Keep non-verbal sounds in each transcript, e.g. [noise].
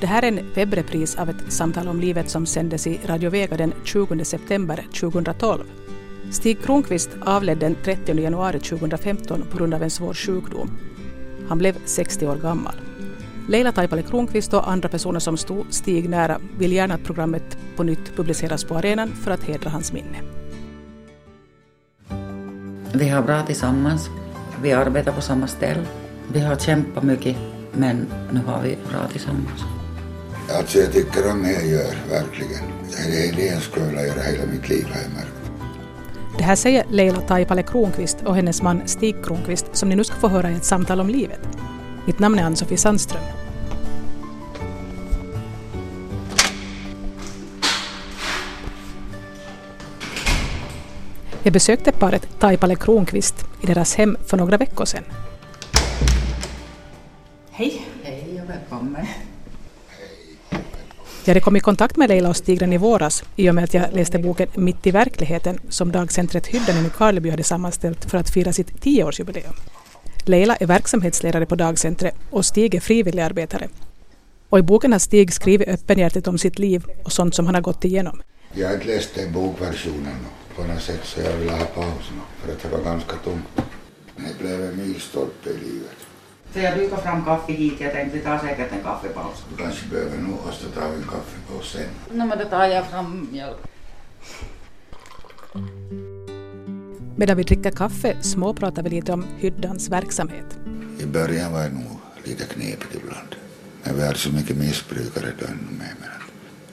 Det här är en webbrepris av ett samtal om livet som sändes i Radio Vega den 20 september 2012. Stig Kronqvist avled den 30 januari 2015 på grund av en svår sjukdom. Han blev 60 år gammal. Leila Taipale Kronqvist och andra personer som stod Stig nära vill gärna att programmet på nytt publiceras på arenan för att hedra hans minne. Vi har bra tillsammans. Vi arbetar på samma ställe. Vi har kämpat mycket, men nu har vi bra tillsammans. Alltså jag tycker om det jag gör, verkligen. Det är det jag skulle vilja göra hela mitt liv, har jag märkt. Det här säger Leila Taipale Kronqvist och hennes man Stig Kronqvist som ni nu ska få höra i ett samtal om livet. Mitt namn är Ann-Sofie Sandström. Jag besökte paret Taipale Kronqvist i deras hem för några veckor sedan. Hej! Hej och välkommen. Jag hade kommit i kontakt med Leila och Stigren i våras i och med att jag läste boken Mitt i verkligheten som dagcentret Hyddanen i Karleby hade sammanställt för att fira sitt tioårsjubileum. Leila är verksamhetsledare på dagcentret och Stig är frivilligarbetare. Och i boken har Stig skrivit öppenhjärtigt om sitt liv och sånt som han har gått igenom. Jag har inte läst den bokversionen på något sätt så jag ville ha paus nu, för att det var ganska tomt. Det blev en milstolpe i livet. Så jag dukar fram kaffe hit. Jag tänkte vi tar säkert en kaffepaus. Du kanske behöver nog oss ta en kaffepaus sen. No, men då tar jag fram mjölk. Medan vi dricker kaffe småpratar vi lite om hyddans verksamhet. I början var det nog lite knepigt ibland. Men vi hade så mycket missbrukare då ännu mer. Men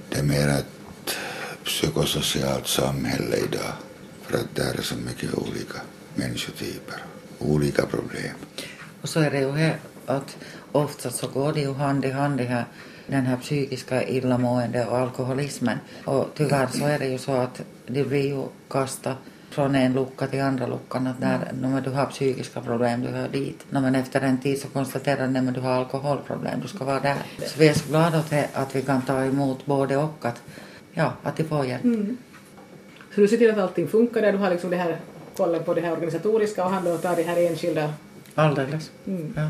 det är mer ett psykosocialt samhälle idag. För att där är så mycket olika människotyper, olika problem. Och så är det ju här att ofta så går det ju hand i hand det här, den här psykiska illamående och alkoholismen. Och tyvärr så är det ju så att det blir ju kasta från en lucka till andra luckan att när, när du har psykiska problem du hör dit. När man efter en tid så konstaterar man att du har alkoholproblem, du ska vara där. Så vi är så glada åt att vi kan ta emot både och att, ja, att de får hjälp. Så du ser till att allting funkar där, du har liksom det här kollen på det här organisatoriska och han då tar det här enskilda. Alldeles. Ja.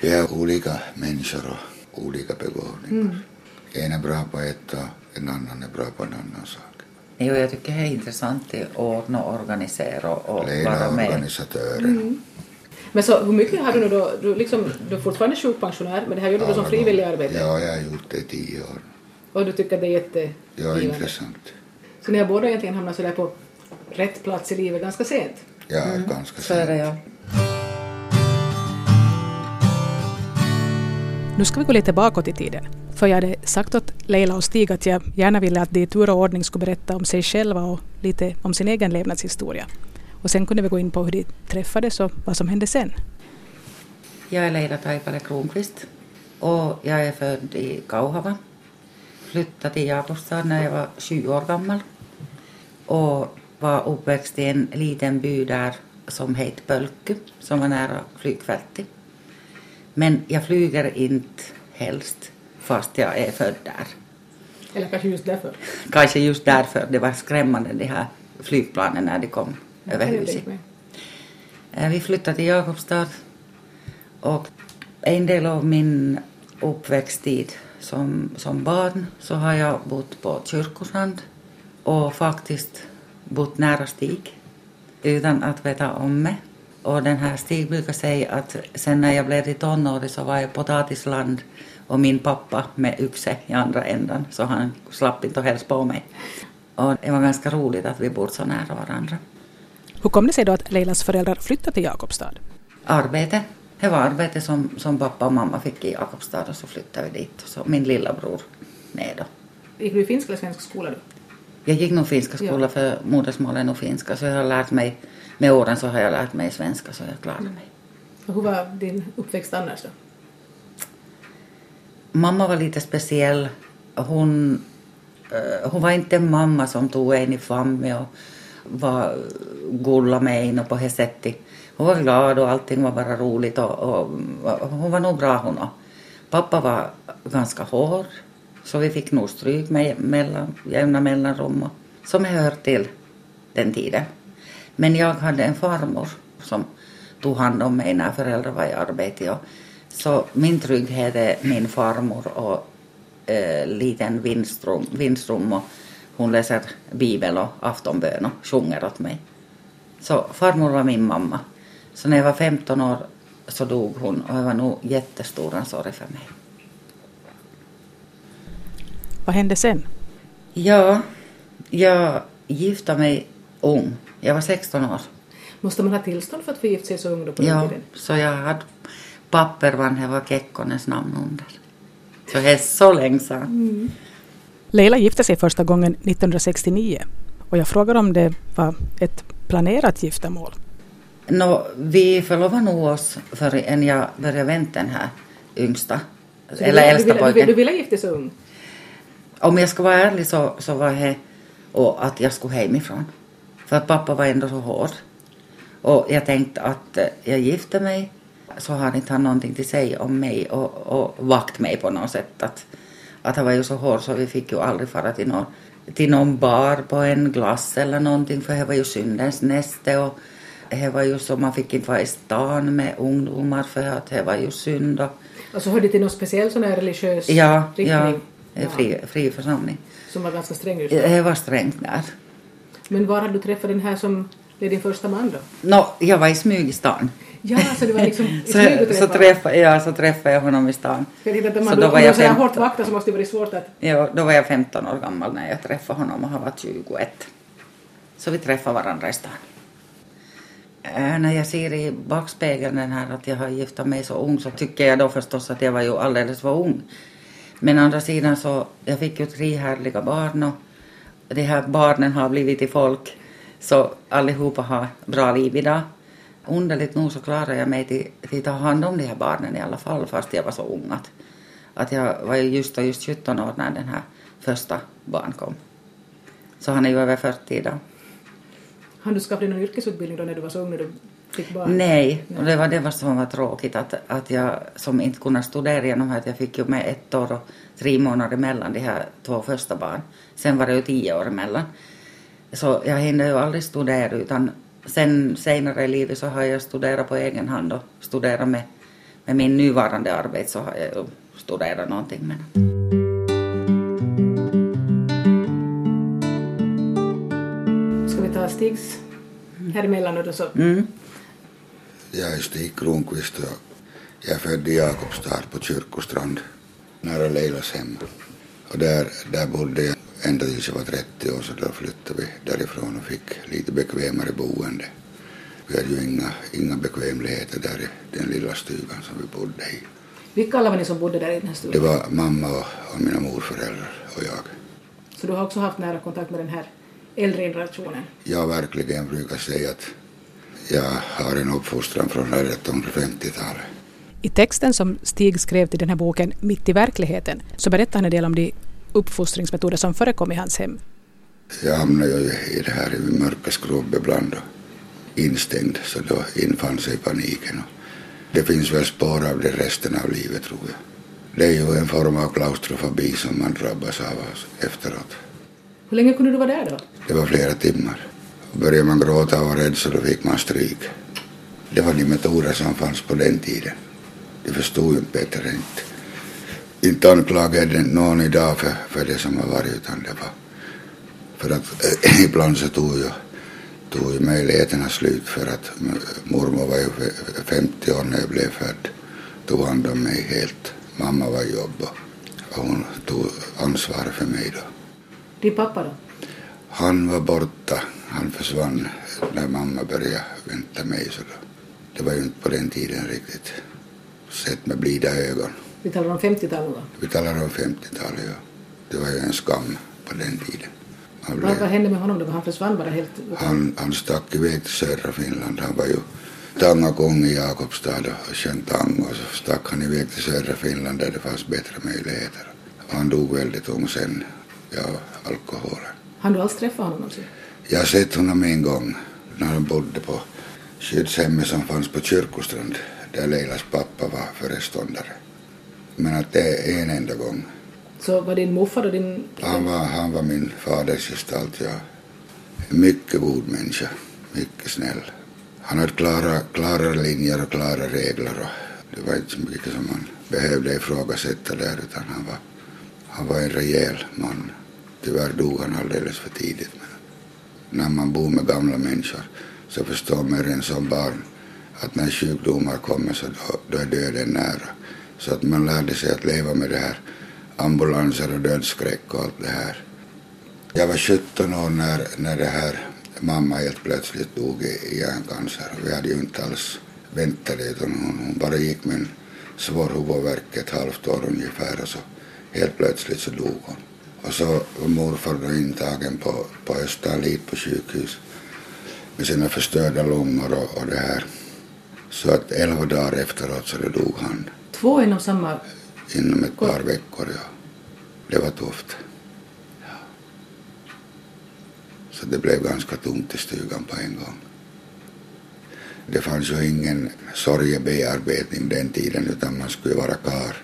Vi är olika människor och olika begåvningar. En är bra på ett och en annan är bra på en annan sak. Jo, jag tycker det är intressant att ordna och organisera och, Leda vara med. organisatören. Men så hur mycket har du nu då, du, liksom, du är fortfarande sjukpensionär men det här gjorde du som frivillig arbete Ja, jag har gjort det i tio år. och du tycker att det är Ja, jättegivande. intressant. Så ni har båda egentligen hamnat sådär på rätt plats i livet ganska sent. Ja, ganska Så är det ja. Nu ska vi gå lite bakåt i tiden. För jag hade sagt åt Leila och Stig att jag gärna ville att de i tur och ordning skulle berätta om sig själva och lite om sin egen levnadshistoria. Och sen kunde vi gå in på hur de träffades och vad som hände sen. Jag är Leila Taipale Kronqvist och jag är född i Kauhava. Flyttade till Jakobstad när jag var sju år gammal och var uppväxt i en liten by där som hette Pölkky som var nära flygfältet. Men jag flyger inte helst fast jag är född där. Eller kanske just därför. Kanske just därför det var skrämmande de här flygplanen när de kom över huset. Eh, Vi flyttade till Jakobstad och en del av min uppväxttid som, som barn så har jag bott på Kyrkosand och faktiskt bott nära Stig utan att veta om det. Och den här Stig brukar säga att sen när jag blev i tonåren så var jag potatisland och min pappa med yxe i andra ändan så han slapp inte att hälsa på mig. Och det var ganska roligt att vi bodde så nära varandra. Hur kom det sig då att Leilas föräldrar flyttade till Jakobstad? arbete. Det var arbete som, som pappa och mamma fick i Jakobstad och så flyttade vi dit. Och så min lilla bror med då. Gick du i finsk eller svensk skola då? Jag gick nog finska skola Ja. för modersmålet är nog finska så jag har lärt mig, med åren så har jag lärt mig svenska så jag klarade mig. Och hur var din uppväxt annars då? Mamma var lite speciell. Hon, eh, hon var inte en mamma som tog en i famnen och var gulla med en och på det sättet. Hon var glad och allting var bara roligt och, och, och hon var nog bra hon också. Pappa var ganska hård så vi fick nog stryk med mellan, jämna mellanrum och, som hör till den tiden. Men jag hade en farmor som tog hand om mig när föräldrar var i arbete och Så min trygghet är min farmor och eh, liten vinstrum, vinstrum och hon läser bibel och aftonbön och sjunger åt mig. Så farmor var min mamma. Så när jag var 15 år så dog hon och det var nog jättestor sorg för mig. Vad hände sen? Ja, jag gifte mig ung. Jag var 16 år. Måste man ha tillstånd för att få gifta sig så ung då på den Ja, tiden? så jag hade papper var det var Kekkonens namn under. Så det är så länge sedan. Leila gifte sig första gången 1969 och jag frågar om det var ett planerat giftermål. Nå, vi förlovade nog oss förrän jag började vänta den här yngsta, Så eller du, äldsta ville, du, ville, du pojken. ville gifta dig så ung? Om jag ska vara ärlig så, så var det och att jag skulle hemifrån. För att pappa var ändå så hård. Och jag tänkte att eh, jag gifte mig så har inte han någonting till sig om mig och, och vakt mig på något sätt. Att, att han var ju så hård så vi fick ju aldrig fara till någon, till någon bar på en glass eller någonting för det var ju syndens näste och det var ju så man fick inte vara i stan med ungdomar för att det var ju synd och Alltså hörde till någon speciell sån här religiös ja, riktning? ja, fri, fri församling. Som var ganska sträng just då. Det var strängt där. Men var hade du träffat den här som blev din första man då? Nå, jag var i smyg i stan. Ja, så det var liksom [laughs] i Så, smyg du så, träffade? träffade, ja, så träffade jag honom i stan. Jag tänkte att om Så man då då, var om jag du är så 15. hårt vaktad så måste det vara svårt att... Ja, då var jag 15 år gammal när jag träffade honom och han var 21. Så vi träffade varandra i stan. Äh, när jag ser i backspegeln den här att jag har gifta mig så ung så tycker jag då förstås att jag var ju alldeles för ung. Men å andra sidan så, jag fick ju tre härliga barn och de här barnen har blivit till folk så allihopa har bra liv idag. Underligt nog så klarade jag mig till, till att ta hand om de här barnen i alla fall fast jag var så ung att, att jag var ju just och just 17 år när den här första barn kom. Så han är ju över 40 idag. Hann du skaffa dig någon yrkesutbildning då när du var så ung när du fick barn? Nej, och det var det var som var tråkigt att, att jag som inte kunde studera genom att jag fick ju med ett år och tre månader mellan de här två första barn. Sen var det ju tio år emellan. Så jag hinner ju aldrig studera utan sen senare i livet så har jag studerat på egen hand och studerat med, med min nuvarande arbete så har jag ju studerat någonting. Men... Ska vi ta Stigs här emellan nu då så? Mm. Jag är Stig Kronqvist och jag är född i Jakobstad på Kyrkostrand, nära Leilas hem. Och där, där bodde jag ända tills jag var 30 år så då flyttade vi därifrån och fick lite bekvämare boende. Vi hade ju inga, inga bekvämligheter där i den lilla stugan som vi bodde i. Vilka alla var ni som bodde där i den här Det stugan? var mamma och, och mina morföräldrar och jag. Så du har också haft nära kontakt med den här äldre generationen? Jag verkligen brukar säga att jag har en uppfostran från 1850-talet. I texten som Stig skrev till den här boken Mitt i verkligheten så berättar han en del om de uppfostringsmetoder som förekom i hans hem. Jag hamnade ju i det här i mörka skrubb ibland och instängd så då infann sig paniken. Och det finns väl spår av det resten av livet tror jag. Det är ju en form av klaustrofobi som man drabbas av efteråt. Hur länge kunde du vara där då? Det var flera timmar. Började man gråta och vara rädd så då fick man stryk. Det var de metoder som fanns på den tiden. De förstod ju bättre. Inte, inte anklagade någon idag för, för det som har varit utan det var för att äh, [clears throat] ibland så tog ju, tog ju möjligheterna slut för att mormor var ju f- 50 år när jag blev född. Tog hand om mig helt. Mamma var jobb och, och hon tog ansvar för mig då. Din pappa då? Han var borta. Han försvann när mamma började vänta mig. Så då. Det var ju inte på den tiden riktigt sett med blida ögon. Vi talar om 50-talet då. Vi talar om 50-talet. Ja. Det var ju en skam på den tiden. Han, Vad, vad blev, hände med honom då? Han försvann bara helt han, han stack iväg till södra Finland. Han var ju tangakung i Jakobstad och sjöng tango. Så stack han iväg till södra Finland där det fanns bättre möjligheter. Han dog väldigt ung sen, ja, alkoholen. Han du alls träffa honom någonsin? Jag har sett honom en gång när han bodde på skyddshemmet som fanns på Kyrkostrand där Leilas pappa var föreståndare. Men att det är en enda gång. Så var din morfar och din... Han var, han var min faders gestalt, ja. En mycket god människa, mycket snäll. Han hade klara, klara linjer och klara regler och Det var inte så mycket som man behövde ifrågasätta där utan han var, han var en rejäl man. Tyvärr dog han alldeles för tidigt. Men när man bor med gamla människor så förstår man redan som barn att när sjukdomar kommer så då, då är döden nära. Så att man lärde sig att leva med det här ambulanser och dödsskräck och allt det här. Jag var 17 år när, när det här mamma helt plötsligt dog i hjärncancer. Vi hade ju inte alls väntat det utan hon, hon bara gick med en svår huvudvärk ett halvt år ungefär och så helt plötsligt så dog hon. Och så var morfar då intagen på, på Österlid på sjukhus med sina förstörda lungor och, och det här. Så att elva dagar efteråt så dog han. Två inom samma? Inom ett par veckor, ja. Det var tufft. Ja. Så det blev ganska tomt i stugan på en gång. Det fanns ju ingen sorgebearbetning den tiden utan man skulle vara kar.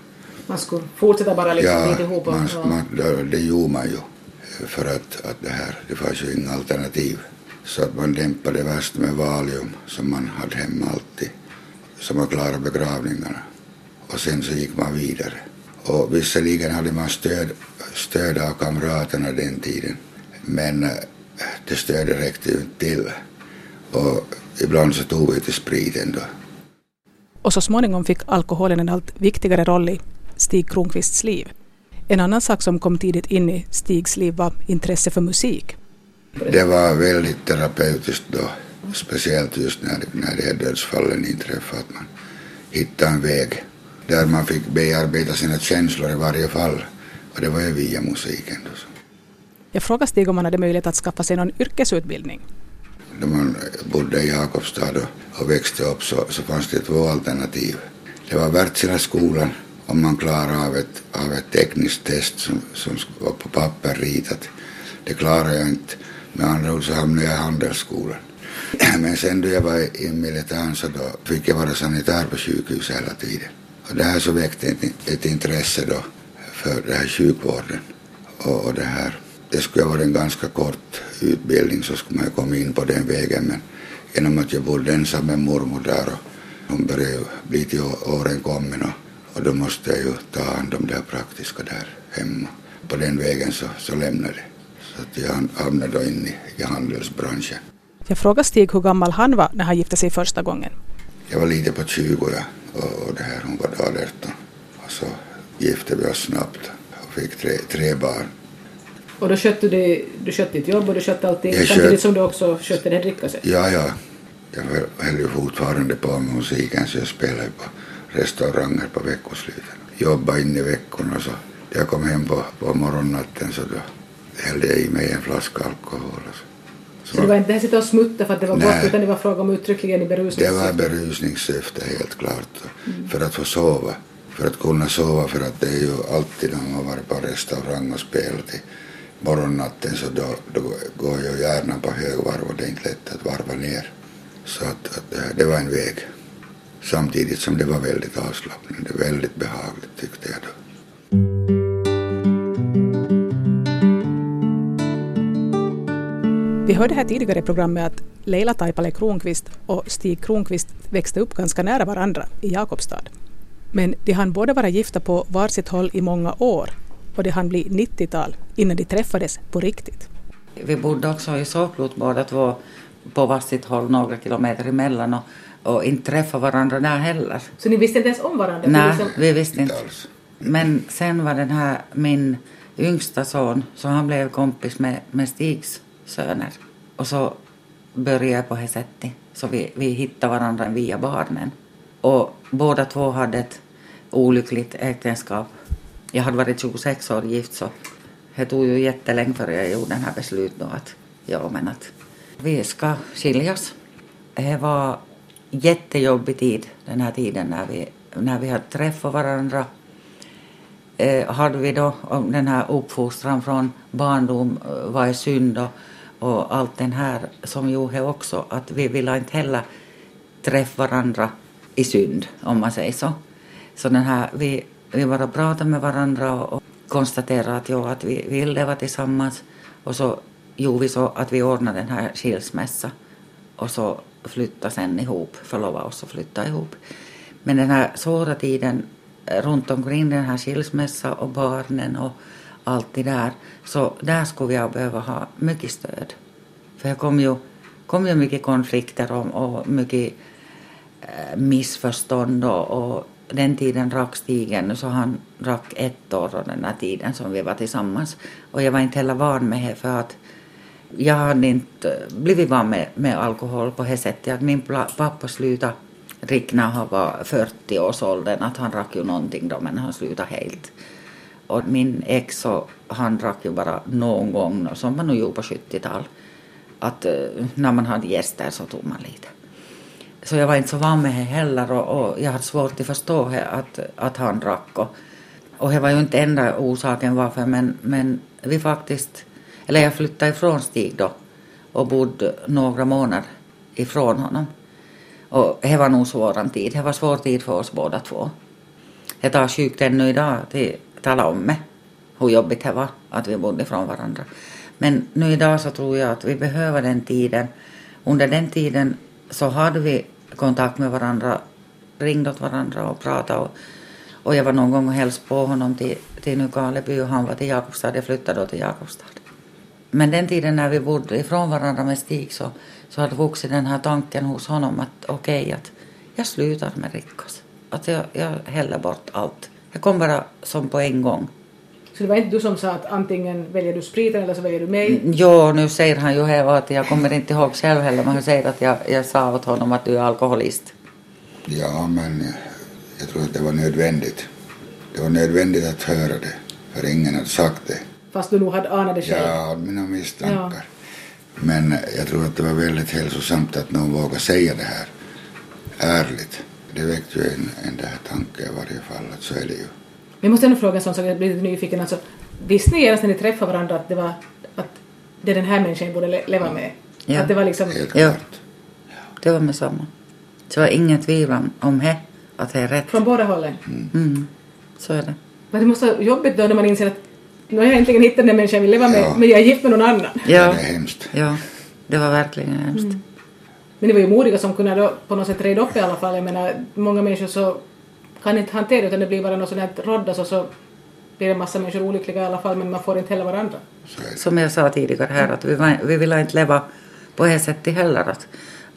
Man skulle fortsätta bara liksom ja, lite ihop? Och, man, man, det, det gjorde man ju. För att, att det här, det fanns ju inga alternativ. Så att man dämpade värst med Valium som man hade hemma alltid. Så man klarade begravningarna. Och sen så gick man vidare. Och visserligen hade man stöd, stöd av kamraterna den tiden. Men eh, det stödet räckte ju inte till. Och ibland så tog vi till spriten då. Och så småningom fick alkoholen en allt viktigare roll i Stig Kronqvists liv. En annan sak som kom tidigt in i Stigs liv var intresse för musik. Det var väldigt terapeutiskt då, speciellt just när, när de här dödsfallen inträffade, att man hittade en väg där man fick bearbeta sina känslor i varje fall. Och det var ju via musiken. Då. Jag frågade Stig om han hade möjlighet att skaffa sig någon yrkesutbildning. När man bodde i Jakobstad och, växte upp så, så fanns det två alternativ. Det var Wärtsiläskolan om man klarar av ett, av ett tekniskt test som, som var på papper ritat. Det klarade jag inte. Med andra ord så hamnade jag i Handelsskolan. [clears throat] Men sen då jag var i militären så då fick jag vara sanitär på sjukhus hela tiden. Och det här så väckte ett, ett intresse då för det här sjukvården. Och, och det här, det skulle ha varit en ganska kort utbildning så skulle man ju komma in på den vägen men genom att jag bodde ensam med mormor där och hon började ju bli till åren kommen och, och då måste jag ju ta hand om det här praktiska där hemma. På den vägen så, så lämnade jag. Så att jag hamnade då in i, i handelsbranschen. Jag frågade Stig hur gammal han var när han gifte sig första gången. Jag var lite på 20 ja, och, och det här, hon var då 18. Och så gifte vi oss snabbt och fick tre, tre barn. Och då skötte du, du skötte ditt jobb och du skötte allting jag samtidigt kött... som du också skötte det dricka sig? Ja, ja. Jag höll ju fortfarande på med musiken så jag spelade på restauranger på veckosluten. Jobbade in i veckorna så jag kom hem på, på morgonnatten så då hällde jag i mig en flaska alkohol. Så. Så, så det var inte sitta och smutta för att det var gott utan det var fråga om uttryckligen i berusningssyfte? Det var berusningssyfte helt klart. Mm. För att få sova. För att kunna sova för att det är ju alltid när man varit på restaurang och spelat i morgonnatten så då, då går ju hjärnan på högvarv och det är inte lätt att varva ner. Så att, att det var en väg. Samtidigt som det var väldigt avslappnande, väldigt behagligt tyckte hörde här tidigare i programmet att Leila Taipale Kronqvist och Stig Kronqvist växte upp ganska nära varandra i Jakobstad. Men de hann båda vara gifta på varsitt håll i många år och det hann bli 90-tal innan de träffades på riktigt. Vi bodde också i Såklot båda två på varsitt håll några kilometer emellan och, och inte träffade varandra där heller. Så ni visste inte ens om varandra? Nej, liksom... vi visste inte. Men sen var den här min yngsta son, så han blev kompis med, med Stigs söner. Och så började jag på det sättet. Så vi, vi hittade varandra via barnen. Och båda två hade ett olyckligt äktenskap. Jag hade varit 26 år gift så det tog ju jättelänge för jag gjorde den här beslutet då att ja men att vi ska skiljas. Det var jättejobbig tid den här tiden när vi, när vi hade träffat varandra. Eh, hade vi då den här uppfostran från barndom eh, vad är synd och och allt den här som Johe också att vi ville inte heller träffa varandra i synd, om man säger så. Så den här, vi, vi bara pratade med varandra och konstaterade att, ja, att vi vill leva tillsammans och så gjorde vi så att vi ordnade den här skilsmässan och så flyttade sen ihop, förlovade oss och flyttade ihop. Men den här svåra tiden runt omkring den här skilsmässan och barnen och allt det där, så där skulle jag behöva ha mycket stöd. För det kom ju, kom ju mycket konflikter och, och mycket eh, missförstånd och, och den tiden drack Stigen, så han drack ett år och den här tiden som vi var tillsammans. Och jag var inte heller van med det för att jag hade inte blivit van med, med alkohol på det sättet att min pappa slutade dricka när han var 40 års åldern, att han drack ju någonting då men han slutade helt. Och min ex så, han drack ju bara någon gång, som man nog gjorde på 70-talet. Att eh, när man hade gäster så tog man lite. Så jag var inte så van med det heller och, och jag hade svårt att förstå att, att han drack. Och, och det var ju inte enda orsaken varför men, men vi faktiskt, eller jag flyttade ifrån Stig då och bodde några månader ifrån honom. Och det var nog svår tid, det var svår tid för oss båda två. Det tar sjukt ännu idag till tala om med hur jobbigt det var att vi bodde ifrån varandra. Men nu idag så tror jag att vi behöver den tiden. Under den tiden så hade vi kontakt med varandra, ringde åt varandra och pratade. Och, och jag var någon gång och hälsade på honom till, till Nykarleby och han var till Jakobstad. Jag flyttade då till Jakobstad. Men den tiden när vi bodde ifrån varandra med Stig så, så hade vuxit den här tanken hos honom att okej, okay, att jag slutar med Rikkas. Att jag, jag häller bort allt. Jag kom bara som på en gång. Så det var inte du som sa att antingen väljer du spriten eller så väljer du mig? Mm, jo, nu säger han ju här att jag kommer inte ihåg själv heller, men han säger att jag, jag sa åt honom att du är alkoholist. Ja, men jag tror att det var nödvändigt. Det var nödvändigt att höra det, för ingen hade sagt det. Fast du nog hade anat det själv? Ja, mina misstankar. Ja. Men jag tror att det var väldigt hälsosamt att någon vågade säga det här ärligt. Det väckte ju en, en där tanke i varje fall, att så är det ju. Men jag måste ändå fråga en sån sak, jag blir lite nyfiken. Alltså, visste ni genast när ni träffade varandra att det var att det den här människan borde leva med? Ja. Att det var liksom... Helt ja. Det var med samma. Det var inget tvivel om det, att det är rätt. Från båda hållen? Mm. mm. Så är det. Men det måste vara jobbigt då när man inser att nu har jag äntligen hittat den människan jag vill leva med, ja. men jag är gift med någon annan. Ja, ja det är hemskt. Ja, det var verkligen hemskt. Mm. Men ni var ju modiga som kunde då på något sätt reda upp i alla fall. Jag menar, många människor så kan inte hantera det utan det blir bara något sånt här roddas och så blir en massa människor olyckliga i alla fall men man får inte heller varandra. Som jag sa tidigare här att vi, vi vill inte leva på det sättet heller att,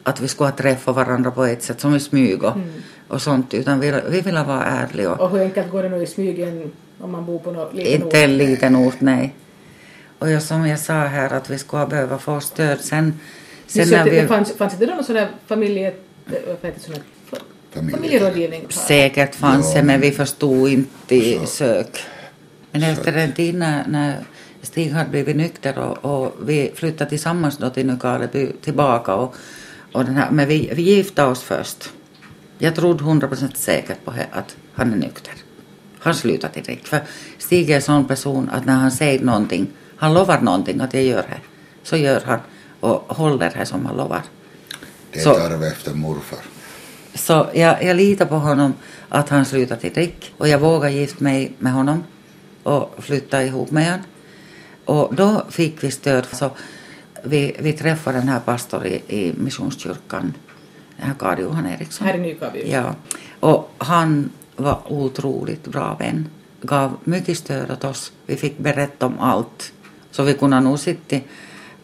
att vi skulle ha träffat varandra på ett sätt som i smyg och, mm. och sånt utan vi, vi vill vara ärliga. Och, och hur enkelt går det nu i smyg om man bor på någon liten inte ort? Inte en liten ort, nej. Och jag, som jag sa här att vi skulle behöva få stöd sen. sen när vi... fanns, fanns det då någon sån där familje... Familjerådgivning? Säkert fanns det, men vi förstod inte i sök. Men efter en tid när, när Stig hade blivit nykter och, och vi flyttade tillsammans då till Nykarleby tillbaka och, och den här, men vi, vi gifte oss först. Jag trodde hundra procent säkert på att han är nykter. Han slutade direkt. För Stig är en sån person att när han säger någonting, han lovar någonting att jag gör det, så gör han och håller det som han lovar. Det är ett arv efter morfar. Så jag, jag litar på honom att han slutar till drick och jag vågar gifta mig med honom och flytta ihop med honom. Och då fick vi stöd. Så vi, vi träffade den här pastorn i, i Missionskyrkan, den här Karl Johan Eriksson. Här i? Ja. Och han var otroligt bra vän. Gav mycket stöd åt oss. Vi fick berätta om allt. Så vi kunde nog sitta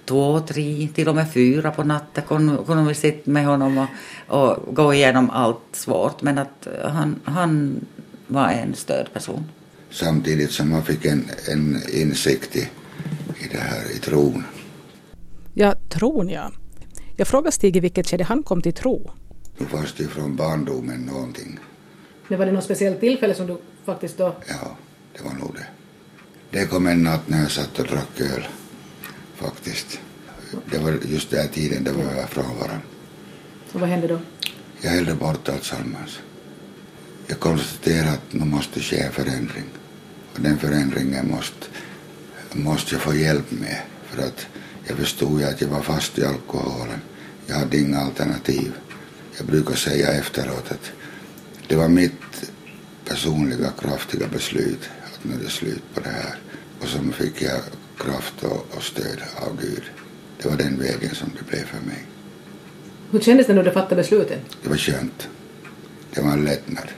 två, tre, till och med fyra på natten kunde, kunde vi sitta med honom och, och gå igenom allt svårt. Men att han, han var en stödperson. Samtidigt som man fick en, en insikt i, i det här, i tron. Ja, tron ja. Jag frågade Stig i vilket skede han kom till tro. Nu fanns det ju från barndomen någonting. Men var det något speciellt tillfälle som du faktiskt då... Ja, det var nog det. Det kom en natt när jag satt och drack öl faktiskt. Det var just den tiden det var från varandra. Och vad hände då? Jag hällde bort alltsammans. Jag konstaterade att nu måste ske en förändring. Och den förändringen måste, måste jag få hjälp med. För att jag förstod att jag var fast i alkoholen. Jag hade inga alternativ. Jag brukar säga efteråt att det var mitt personliga kraftiga beslut att nu är det slut på det här. Och så fick jag kraft och, och stöd av Gud. Det var den vägen som det blev för mig. Hur kändes det när du fattade beslutet? Det var skönt. det var en lättnad.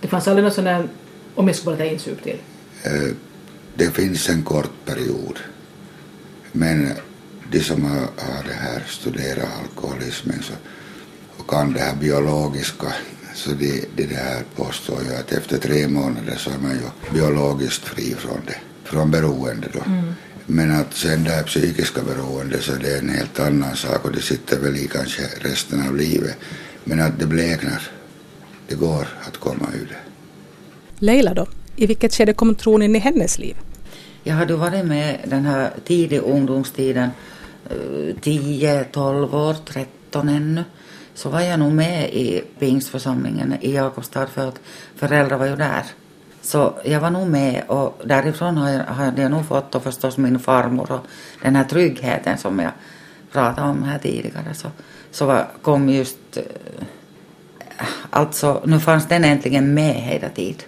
Det fanns aldrig någon sån där, om jag skulle bara ta insug till? Eh, det finns en kort period. Men de som har, har det här studerat alkoholismen så, och kan det här biologiska så de, de där påstår ju att efter tre månader så är man ju biologiskt fri från det, från beroende då. Mm. Men att sen det här psykiska beroende så det är en helt annan sak och det sitter väl i kanske resten av livet. Men att det bleknar, det går att komma ur det. Leila då, i vilket skede kom tron in i hennes liv? Jag hade varit med den här tidiga ungdomstiden, 10, 12 år, 13 ännu så var jag nog med i pingstförsamlingen i Jakobstad för att föräldrar var ju där. Så jag var nog med och därifrån har jag, nog fått och förstås min farmor och den här tryggheten som jag pratade om här tidigare så, så var, kom just eh, alltså nu fanns den äntligen med hela tiden.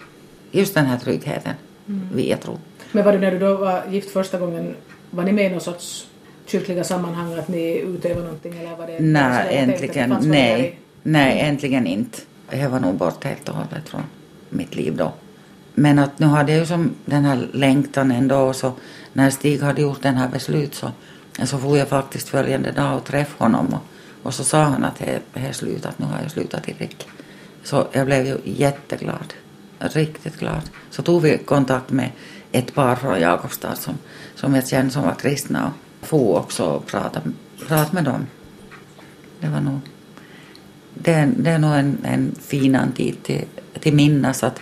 Just den här tryggheten mm. via tro. Men var du när du då var gift första gången, var ni med i någon sorts kyrkliga sammanhang att ni utövar någonting eller var det? Nej, äntligen, nej, nej, äntligen inte. Jag var nog bort helt och hållet från mitt liv då. Men att nu hade jag ju som den här längtan ändå och så när Stig hade gjort den här beslut så, så får jag faktiskt följande dag och träffa honom och, och så sa han att jag har slutat, nu har jag slutat i Rick. Så jag blev ju jätteglad, riktigt glad. Så tog vi kontakt med ett par från Jakobstad som, som jag kände som var kristna och for också och prata, prata med dem. Det var nog, det, det är nog en, en fin tid till, till minnas att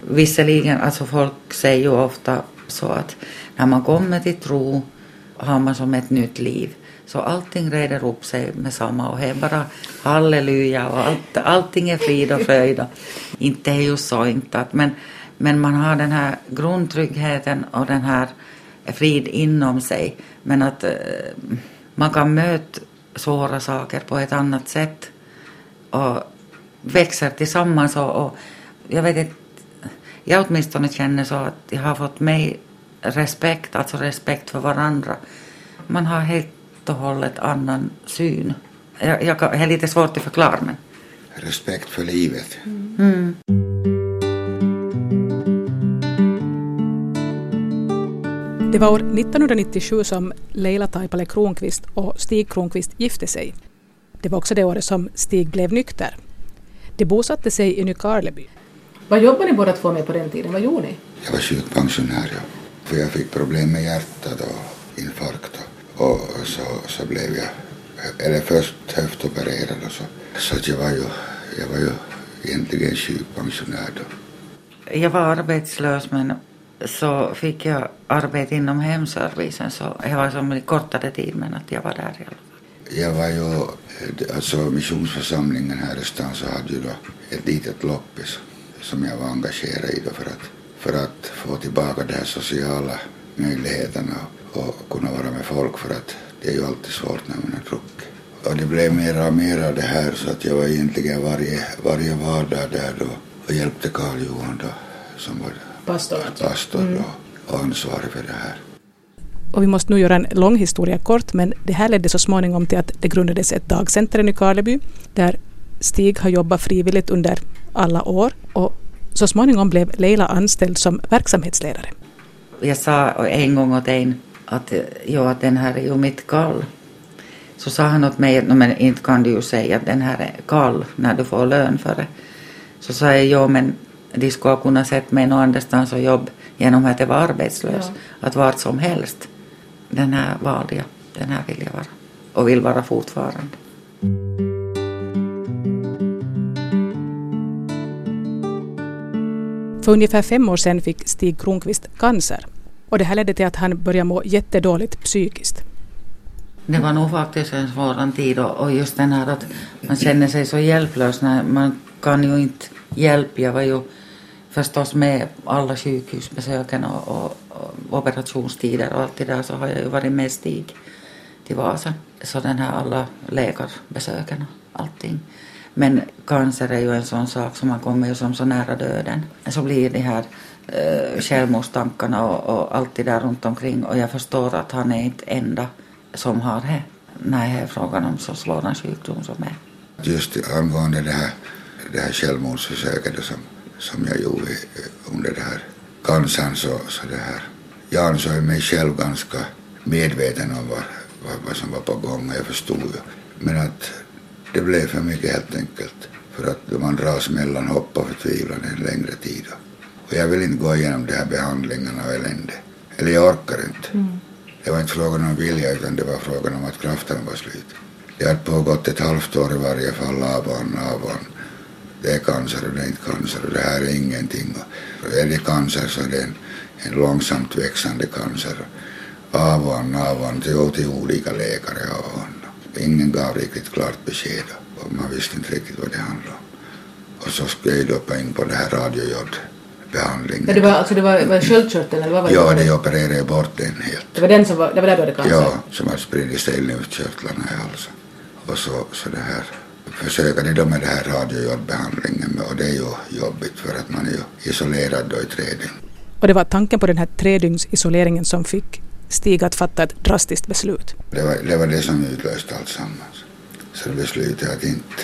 Visserligen, alltså folk säger ju ofta så att när man kommer till tro har man som ett nytt liv. Så allting reder upp sig med samma och det är bara halleluja och allt, allting är frid och fröjd. Inte är ju så inte att, men, men man har den här grundtryggheten och den här frid inom sig. Men att eh, man kan möta svåra saker på ett annat sätt och växer tillsammans och, och jag vet inte jag åtminstone känner så att jag har fått mig respekt, alltså respekt för varandra. Man har helt och hållet annan syn. Jag, jag, jag är lite svårt att förklara men. Respekt för livet. Mm. Det var år 1997 som Leila Taipale Kronqvist och Stig Kronqvist gifte sig. Det var också det året som Stig blev nykter. De bosatte sig i Nykarleby. Vad jobbade ni båda två med på den tiden? Vad gjorde ni? Jag var sjukpensionär, ja. För jag fick problem med hjärtat och infarkt och, och så, så blev jag, eller först höftopererad och så. Så att jag var ju, jag var ju egentligen sjukpensionär då. Jag var arbetslös men så fick jag arbete inom hemservicen så jag var som en kortare tid men att jag var där i alla fall. Jag var ju, alltså missionsförsamlingen här i stan så hade ju då ett litet loppis som jag var engagerad i då för att, för att få tillbaka de här sociala möjligheterna och kunna vara med folk för att det är ju alltid svårt när man är druckit. Och det blev mer och mer av det här så att jag var egentligen varje, varje vardag där då och hjälpte Karl Johan då som var pastor, pastor mm. då, och ansvarig för det här. Och vi måste nu göra en lång historia kort men det här ledde så småningom till att det grundades ett dagcenter i Nykarleby där Stig har jobbat frivilligt under alla år och så småningom blev Leila anställd som verksamhetsledare. Jag sa en gång åt en att, att den här är ju mitt kall. Så sa han åt mig att men inte kan du ju säga att den här är kall när du får lön för det. Så sa jag jo men de skulle kunna sätta mig någon annanstans och jobb genom att jag var arbetslös. Ja. Att vart som helst. Den här valde jag. Den här vill jag vara. Och vill vara fortfarande. För ungefär fem år sedan fick Stig Kronqvist cancer och det här ledde till att han började må jättedåligt psykiskt. Det var nog faktiskt en svår tid och just den här att man känner sig så hjälplös när man kan ju inte hjälpa. Jag var ju förstås med alla sjukhusbesöken och, och, och operationstider och allt det där så har jag ju varit med Stig till Vasa. Så den här alla läkarbesöken och allting. Men cancer är ju en sån sak som man kommer ju som så nära döden. Så blir det här eh, självmordstankarna och, och allt det där runt omkring och jag förstår att han är inte enda som har det när det är frågan om så svåra sjukdom som är. Just angående det här det här självmordsförsöket som, som jag gjorde under det här cancern så, så det här, jag ansåg mig själv ganska medveten om vad, vad, vad som var på gång och jag förstod ju. Men att det blev för mycket helt enkelt. För att man dras mellan hopp och förtvivlan en längre tid. Och jag vill inte gå igenom de här behandlingarna och elände. Eller jag orkar inte. Mm. Det var inte frågan om vilja utan det var frågan om att kraften var slut. Det hade pågått ett halvt år i varje fall, avan, avan. Det är cancer och det är inte cancer och det här är ingenting. Och är det cancer så är det en, en långsamt växande cancer. Avan, avan, till, till olika läkare. Avan. Ingen gav riktigt klart besked och man visste inte riktigt vad det handlade om. Och så skulle jag doppa in på det här radiojod behandlingen. Ja, det var, alltså det var, var sköldkörteln eller vad var det? Ja, de opererade bort den helt. Det var den som var, det var där du hade cancer? Ja, som hade spridit sig i lymfkörtlarna i halsen. Och så, så det här försöker de då med det här radiojodbehandlingen och det är ju jobbigt för att man är ju isolerad då i tre dygn. Och det var tanken på den här tredygns som fick Stig att fatta ett drastiskt beslut? Det var det, var det som utlöste alltsammans. Så det beslutade att inte...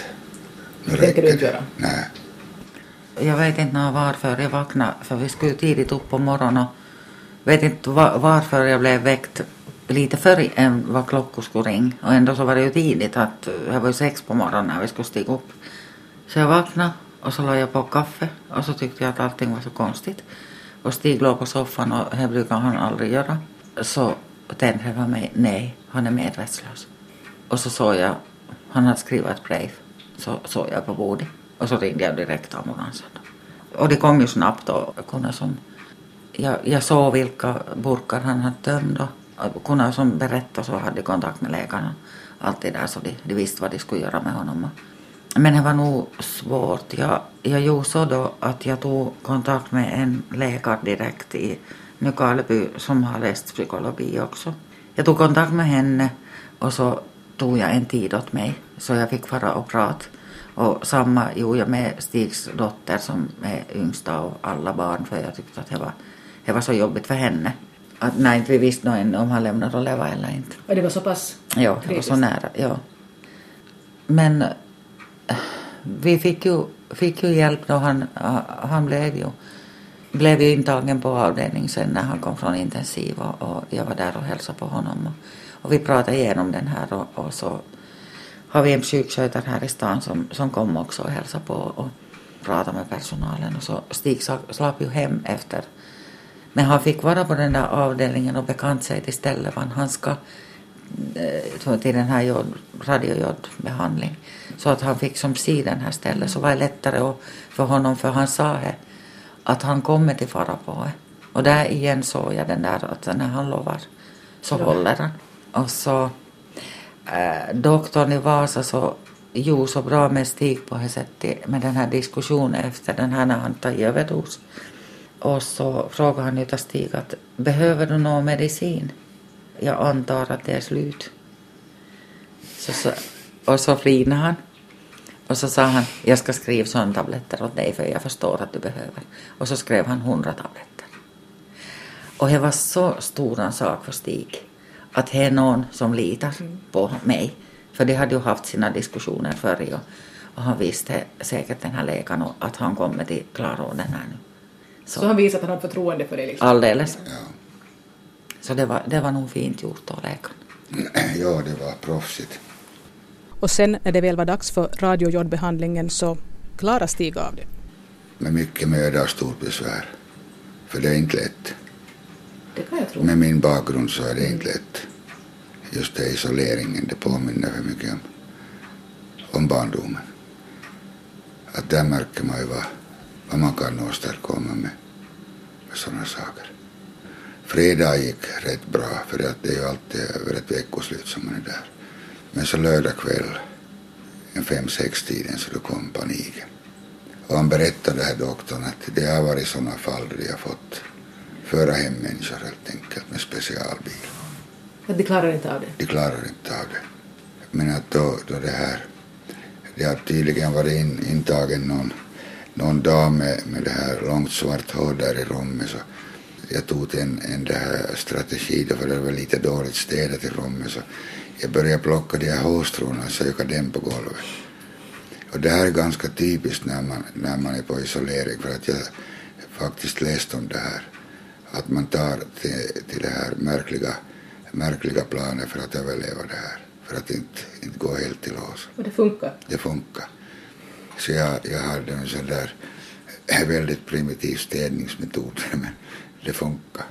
Nu tänker du inte göra? Nej. Jag vet inte varför jag vaknade, för vi skulle tidigt upp på morgonen och vet inte varför jag blev väckt lite förr än vad klockor skulle ringa. Och ändå så var det ju tidigt att det var ju sex på morgonen när vi skulle stiga upp. Så jag vaknade och så la jag på kaffe och så tyckte jag att allting var så konstigt. Och Stig låg på soffan och det brukar han aldrig göra. Så tänkte jag på mig, nej, han är medvetslös. Och så såg jag, han hade skrivit ett brev. Så såg jag på bordet och så ringde jag direkt ambulansen. Och det kom ju snabbt och kunde som, jag, jag såg vilka burkar han hade tömt och kunde som berätta så hade kontakt med läkarna. Alltid där så de, de visste vad de skulle göra med honom. Men det var nog svårt. Jag, jag gjorde så då att jag tog kontakt med en läkare direkt i Nykarleby som har läst psykologi också. Jag tog kontakt med henne och så tog jag en tid åt mig så jag fick fara och prata. Och samma gjorde jag med Stigs dotter som är yngsta av alla barn för jag tyckte att det var, det var så jobbigt för henne. Att inte vi visste nog ännu om han lämnade att leva eller inte. Och det var så pass Ja, det var så nära. Ja. Men äh, vi fick ju, fick ju hjälp då han, han blev ju blev ju intagen på avdelning sen när han kom från intensiv och, och jag var där och hälsade på honom. Och, och vi pratade igenom den här och, och, så har vi en sjukskötare här i stan som, som kom också och hälsade på och pratade med personalen och så Stig slapp ju hem efter. Men han fick vara på den där avdelningen och bekant sig till stället vad han ska eh, till den här radiojodbehandling. Så att han fick som se den här stället så var det lättare för honom för han sa det att han kommer till fara på Och där igen såg jag den där att när han lovar så håller han. Och så äh, doktorn i Vasa så gjorde så bra med Stig på det sättet med den här diskussionen efter den här när han tagit överdos. Och så frågade han ju Stig att behöver du någon medicin? Jag antar att det är slut. Så, så, och så flinade han. Och så sa han, jag ska skriva sådana tabletter åt dig för jag förstår att du behöver. Och så skrev han hundra tabletter. Och det var så stor en sak för Stig att det är någon som litar på mig. För de hade ju haft sina diskussioner förr och, och han visste säkert den här läkaren att han kommer till klarorden här nu. Så, så han visade att han har förtroende för dig? Liksom. Alldeles. Ja. Så det var, det var nog fint gjort av läkaren. [clears throat] Ja, det var proffsigt. Och sen när det väl var dags för radiojodbehandlingen så klarade Stig av det. Med mycket möda och stort besvär. För det är inte lätt. Det kan jag tro. Med min bakgrund så är det inte lätt. Just det isoleringen, det påminner för mycket om, om barndomen. Att där märker man ju vad, vad man kan åstadkomma med, med sådana saker. Fredag gick rätt bra för att det är ju alltid över ett veckoslut som man är där. Men så lördag kväll, en fem, sex tiden, så då kom paniken. Och han berättade här doktorn att det har varit sådana fall där de har fått föra hem människor helt enkelt med specialbil. Men de klarar inte av det? De klarar inte av det. Men att då, då det här, det har tydligen varit in, intagen någon, någon dam med, med det här långt svart hår där i rummet så jag tog en, en det här strategi då för det var lite dåligt städat i rummet så jag började plocka de här hårstråna och söka dem på golvet. Och det här är ganska typiskt när man, när man är på isolering för att jag faktiskt läst om det här. Att man tar till, till det här märkliga, märkliga planet för att överleva det här. För att inte, inte gå helt till lås. Och det funkar? Det funkar. Så jag, jag hade en sån där väldigt primitiv städningsmetod [laughs] men det funkar.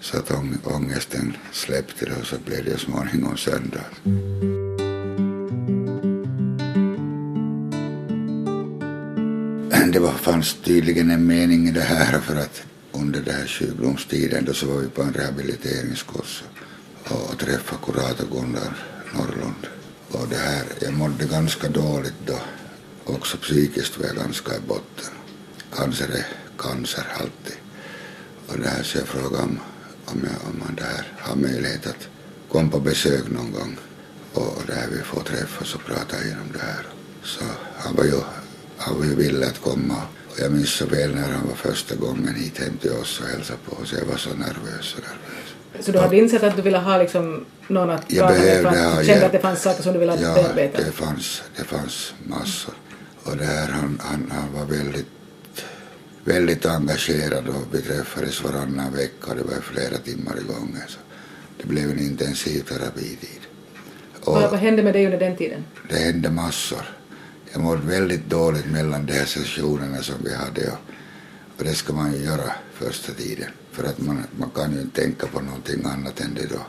Så att ångesten släppte det och så blev det småningom söndag. Det var, fanns tydligen en mening i det här för att under den här sjukdomstiden då så var vi på en rehabiliteringskurs och, och träffade kurator Gunnar Norrlund. Och det här, jag mådde ganska dåligt då. Också psykiskt var jag ganska i botten. Cancer är cancer alltid. Och det här så jag frågade om, om, jag, om man där har möjlighet att komma på besök någon gång. Och där vi får träffas och prata igenom det här. Så han var ju, han var ju villig att komma. Och jag minns så väl när han var första gången hit hem till oss och hälsade på oss. Jag var så nervös så nervös. Så du hade insett att du ville ha liksom någon att prata med? Du kände att det fanns saker som du ville ja, bearbeta? Ja, det fanns, det fanns massor. Och det här, han, han, han var väldigt väldigt engagerad och vi träffades varannan vecka. Det var flera timmar i gången. Så det blev en intensiv terapitid. Och vad, hände med dig under den tiden? Det hände massor. Jag mådde väldigt dåligt mellan de här sessionerna som vi hade och, och det ska man ju göra första tiden. För att man, man kan ju inte tänka på någonting annat än det då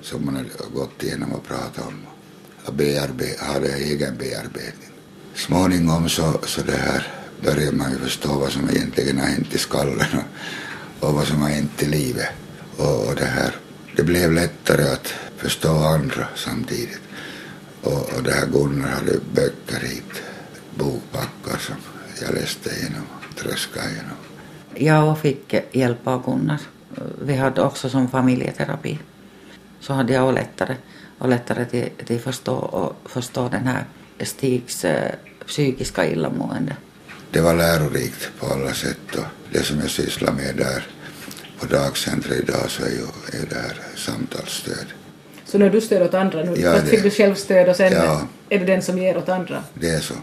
som man har gått igenom och pratat om. Och bearbe- hade egen bearbetning. Småningom så, så det här börjar man ju förstå vad som egentligen har hänt i skallen och, och vad som har hänt i livet. Och, och, det här, det blev lättare att förstå andra samtidigt. Och, och det här Gunnar hade böcker hit, bokbackar som jag läste igenom, och tröskade igenom. Jag fick hjälp av Gunnar. Vi hade också som familjeterapi. Så hade jag lättare, och lättare till, till förstå, och förstå den här Stigs eh, psykiska illamående det var lärorikt på alla sätt och det som jag sysslar med där på dagcentret idag så är ju är där samtalsstöd. Så när du stöd åt andra nu, ja, först fick du själv stöd och sen ja, är det den som ger åt andra? Det är så.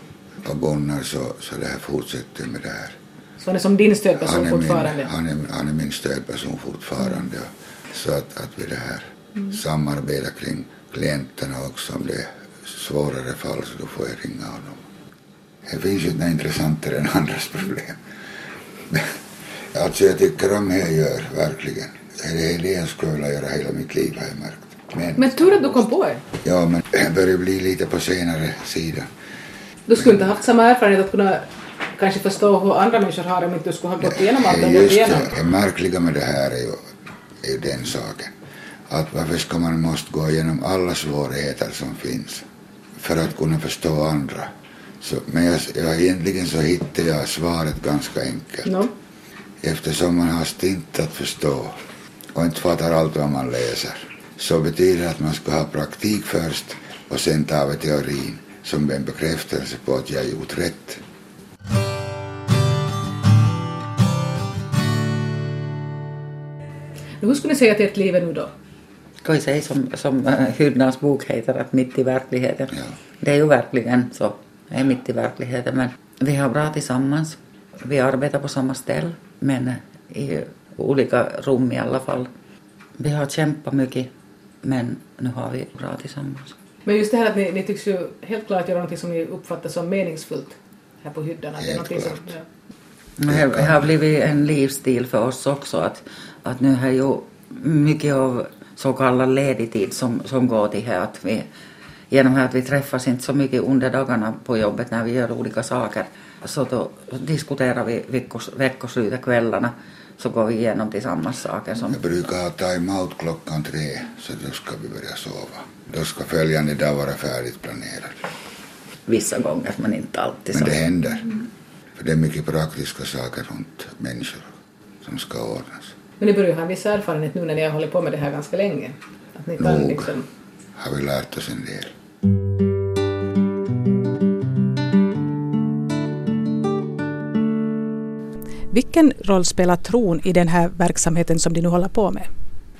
Och Gunnar så, så det här fortsätter med det här. Så han är som din stödperson han fortfarande? Min, han, är, han är min stödperson fortfarande. Mm. Så att, att vi det här mm. samarbetar kring klienterna också om det är svårare fall så då får jag ringa honom. Det finns ju inte intressantare än andras problem. alltså jag tycker om det jag gör, verkligen. Det är det jag skulle vilja göra hela mitt liv har jag märkt. Men, men tur att du kom på det. Ja, men jag börjar bli lite på senare sidan. Du skulle inte ha haft samma erfarenhet att kunna kanske förstå hur andra människor har det om inte du skulle ha gått igenom allt du gått igenom? Det, det märkliga med det här är ju, är ju den saken. Att varför ska man måste gå igenom alla svårigheter som finns för att kunna förstå andra? Så, men jag, jag, egentligen så hittade jag svaret ganska enkelt. No. Eftersom man har stint att förstå och inte fattar allt vad man läser så betyder det att man ska ha praktik först och sen tar vi teorin som en bekräftelse på att jag gjort rätt. Hur skulle ni säga att ert liv är nu då? Säga som, som uh, Hydnans bok heter, att mitt i verkligheten. Ja. Det är ju verkligen så är mitt i verkligheten. Men vi har bra tillsammans. Vi arbetar på samma ställe, men i olika rum i alla fall. Vi har kämpat mycket, men nu har vi bra tillsammans. Men just det här att ni, ni tycks ju helt klart göra något som ni uppfattar som meningsfullt här på hyddan. Helt det klart. Som, ja. Det har blivit en livsstil för oss också att, att nu har ju mycket av så kallad ledig tid som, som går till här att vi genom att vi träffas inte så mycket under dagarna på jobbet när vi gör olika saker så då diskuterar vi veckos, veckoslutet kvällarna så går vi igenom tillsammans saker som... Jag brukar ha time-out klockan tre så då ska vi börja sova. Då ska följande dag vara färdigt planerad. Vissa gånger men inte alltid. Men det händer. Mm. För det är mycket praktiska saker runt människor som ska ordnas. Men ni börjar ha en viss erfarenhet nu när ni har hållit på med det här ganska länge? Att ni kan Nog liksom... har vi lärt oss en del. Vilken roll spelar tron i den här verksamheten som de nu håller på med?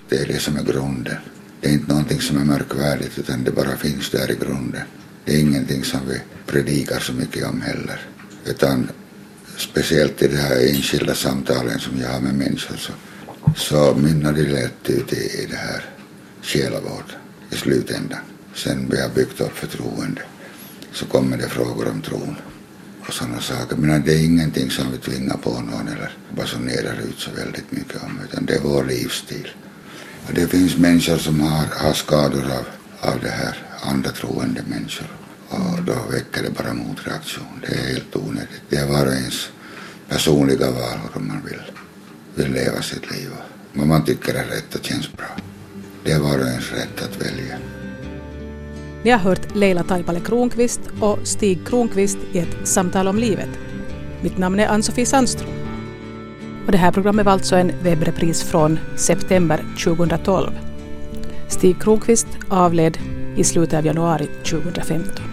Det är liksom det som är grunden. Det är inte någonting som är märkvärdigt utan det bara finns där i grunden. Det är ingenting som vi predikar så mycket om heller. Utan speciellt i de här enskilda samtalen som jag har med människor så, så mynnar det lätt ut i, i det här själavård i slutändan. Sen vi har byggt upp förtroende så kommer det frågor om tron och sådana saker. Men det är ingenting som vi tvingar på någon eller basunerar ut så väldigt mycket om utan det är vår livsstil. Och det finns människor som har, har skador av, av det här, andra troende människor. Och då väcker det bara motreaktion. Det är helt onödigt. Det är var och ens personliga val hur man vill, vill leva sitt liv. Vad man tycker är rätt och känns bra. Det är var och ens rätt att välja. Ni har hört Leila Taipale Kronqvist och Stig Kronqvist i ett samtal om livet. Mitt namn är Ann-Sofie Sandström. Och det här programmet var alltså en webbrepris från september 2012. Stig Kronqvist avled i slutet av januari 2015.